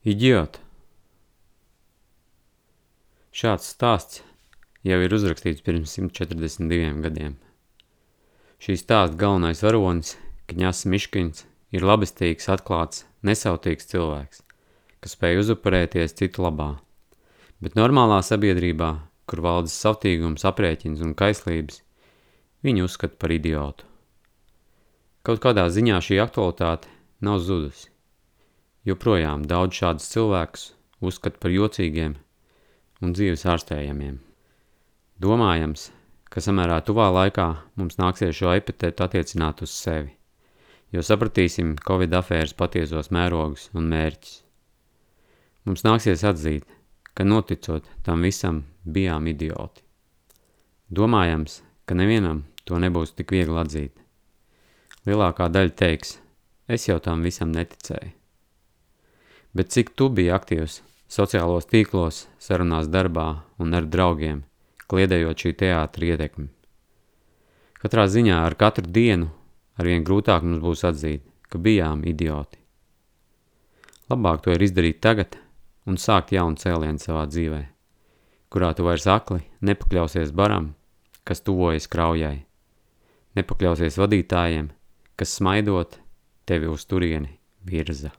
Idiot! Šāds stāsts jau ir uzrakstīts pirms 142 gadiem. Šī stāsta galvenais varonis, Kņas Miškins, ir labestīgs, atklāts, nesautīgs cilvēks, kas spēj uzupurēties citu labā. Bet normālā sabiedrībā, kur valdas savtīgums, aprēķins un kaislības, viņu uzskata par idiotu. Kaut kādā ziņā šī aktualitāte nav zudusi joprojām daudz šādus cilvēkus uzskata par jocīgiem un dzīves ārstējamiem. Domājams, ka samērā tuvā laikā mums nāksies šo epitetu attiecināt uz sevi, jo sapratīsim Covid afēras patiesos mērogus un mērķis. Mums nāksies atzīt, ka noticot tam visam bijām idioti. Domājams, ka nevienam to nebūs tik viegli atzīt. Lielākā daļa teiks, es jau tam visam neticēju bet cik tu biji aktīvs sociālos tīklos, sarunās darbā un ar draugiem, kliedējot šī teātra ietekmi. Katrā ziņā ar katru dienu arvien grūtāk mums būs atzīt, ka bijām idioti. Labāk to ir izdarīt tagad un sākt jaunu cēlienu savā dzīvē, kurā tu vairs akli nepakļausies baram, kas tuvojas kraujai, nepakļausies vadītājiem, kas smaidot tevi uz turieni virza.